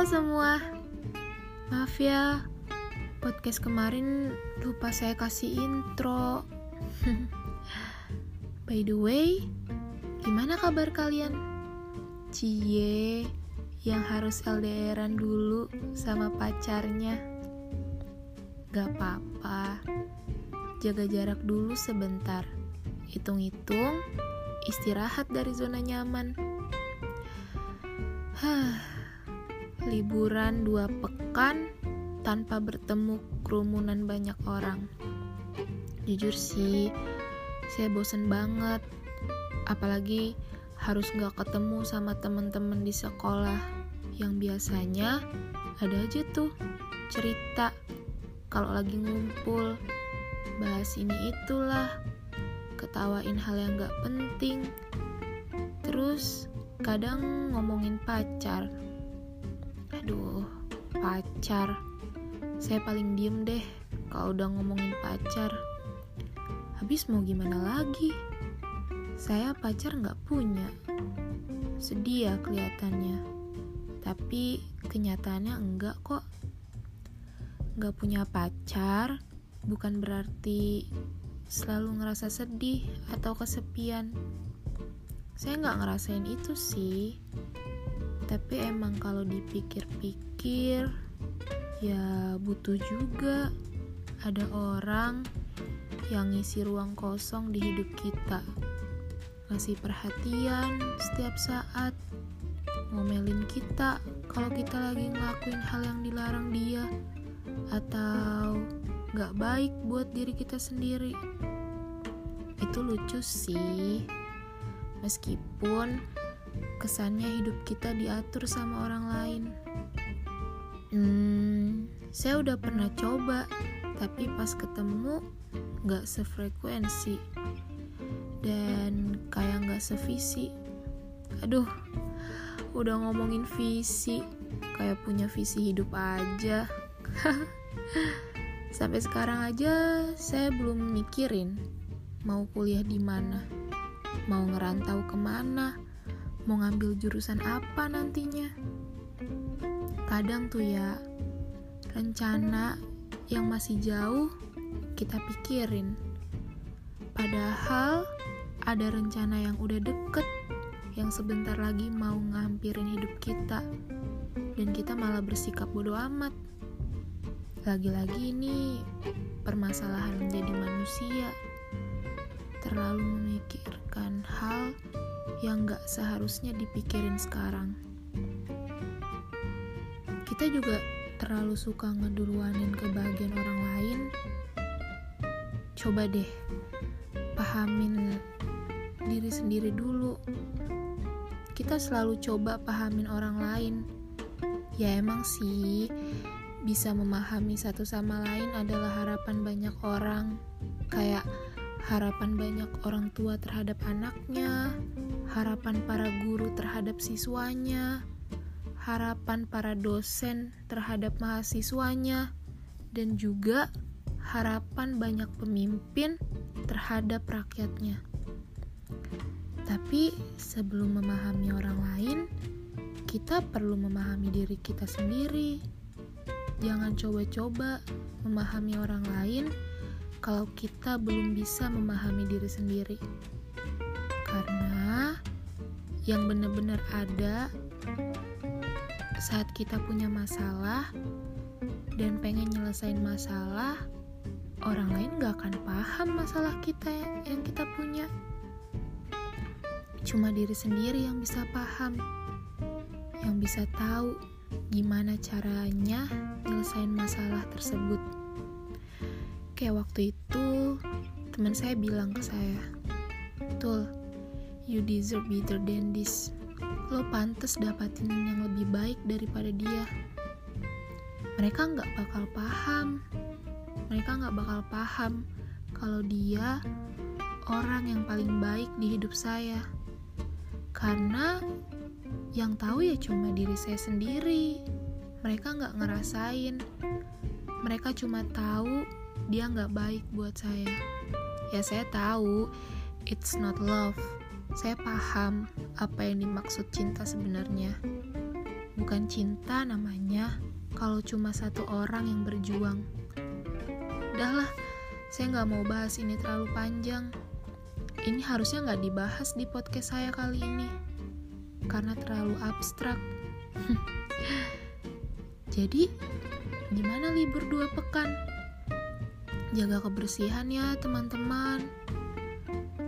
Halo semua, maaf ya, podcast kemarin lupa saya kasih intro. By the way, gimana kabar kalian? Cie, yang harus LDRan dulu sama pacarnya. Gak apa-apa, jaga jarak dulu sebentar. Hitung-hitung, istirahat dari zona nyaman. Hah, liburan dua pekan tanpa bertemu kerumunan banyak orang. Jujur sih, saya bosen banget. Apalagi harus gak ketemu sama temen-temen di sekolah yang biasanya ada aja tuh cerita kalau lagi ngumpul bahas ini itulah ketawain hal yang gak penting terus kadang ngomongin pacar aduh pacar. Saya paling diem deh kalau udah ngomongin pacar. Habis mau gimana lagi? Saya pacar nggak punya. Sedih ya kelihatannya. Tapi kenyataannya enggak kok. Nggak punya pacar bukan berarti selalu ngerasa sedih atau kesepian. Saya nggak ngerasain itu sih tapi emang kalau dipikir-pikir ya butuh juga ada orang yang ngisi ruang kosong di hidup kita. Ngasih perhatian setiap saat ngomelin kita kalau kita lagi ngelakuin hal yang dilarang dia atau gak baik buat diri kita sendiri. Itu lucu sih. Meskipun kesannya hidup kita diatur sama orang lain. Hmm, saya udah pernah coba, tapi pas ketemu gak sefrekuensi dan kayak gak sevisi. Aduh, udah ngomongin visi, kayak punya visi hidup aja. Sampai sekarang aja saya belum mikirin mau kuliah di mana mau ngerantau ke mana, mau ngambil jurusan apa nantinya. Kadang tuh ya, rencana yang masih jauh kita pikirin. Padahal ada rencana yang udah deket, yang sebentar lagi mau ngampirin hidup kita, dan kita malah bersikap bodoh amat. Lagi-lagi ini permasalahan menjadi manusia terlalu memikirkan hal yang gak seharusnya dipikirin sekarang. Kita juga terlalu suka ngeduluanin kebahagiaan orang lain. Coba deh, pahamin diri sendiri dulu. Kita selalu coba pahamin orang lain. Ya emang sih, bisa memahami satu sama lain adalah harapan banyak orang. Kayak harapan banyak orang tua terhadap anaknya, harapan para guru terhadap siswanya, harapan para dosen terhadap mahasiswanya, dan juga harapan banyak pemimpin terhadap rakyatnya. Tapi sebelum memahami orang lain, kita perlu memahami diri kita sendiri. Jangan coba-coba memahami orang lain kalau kita belum bisa memahami diri sendiri. Karena yang benar-benar ada saat kita punya masalah dan pengen nyelesain masalah, orang lain gak akan paham masalah kita yang kita punya. Cuma diri sendiri yang bisa paham, yang bisa tahu gimana caranya nyelesain masalah tersebut. Kayak waktu itu, teman saya bilang ke saya, Tul, you deserve better than this. Lo pantas dapatin yang lebih baik daripada dia. Mereka nggak bakal paham. Mereka nggak bakal paham kalau dia orang yang paling baik di hidup saya. Karena yang tahu ya cuma diri saya sendiri. Mereka nggak ngerasain. Mereka cuma tahu dia nggak baik buat saya. Ya saya tahu, it's not love. Saya paham apa yang dimaksud cinta sebenarnya. bukan cinta namanya kalau cuma satu orang yang berjuang. Udahlah, saya nggak mau bahas ini terlalu panjang. Ini harusnya nggak dibahas di podcast saya kali ini, karena terlalu abstrak. Jadi, gimana libur dua pekan? Jaga kebersihan ya teman-teman,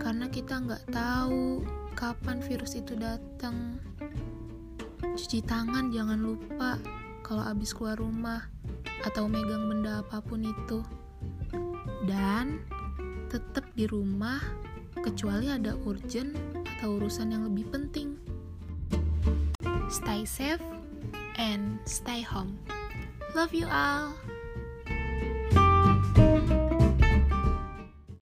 karena kita nggak tahu kapan virus itu datang. Cuci tangan jangan lupa kalau habis keluar rumah atau megang benda apa pun itu. Dan tetap di rumah kecuali ada urgent atau urusan yang lebih penting. Stay safe and stay home. Love you all.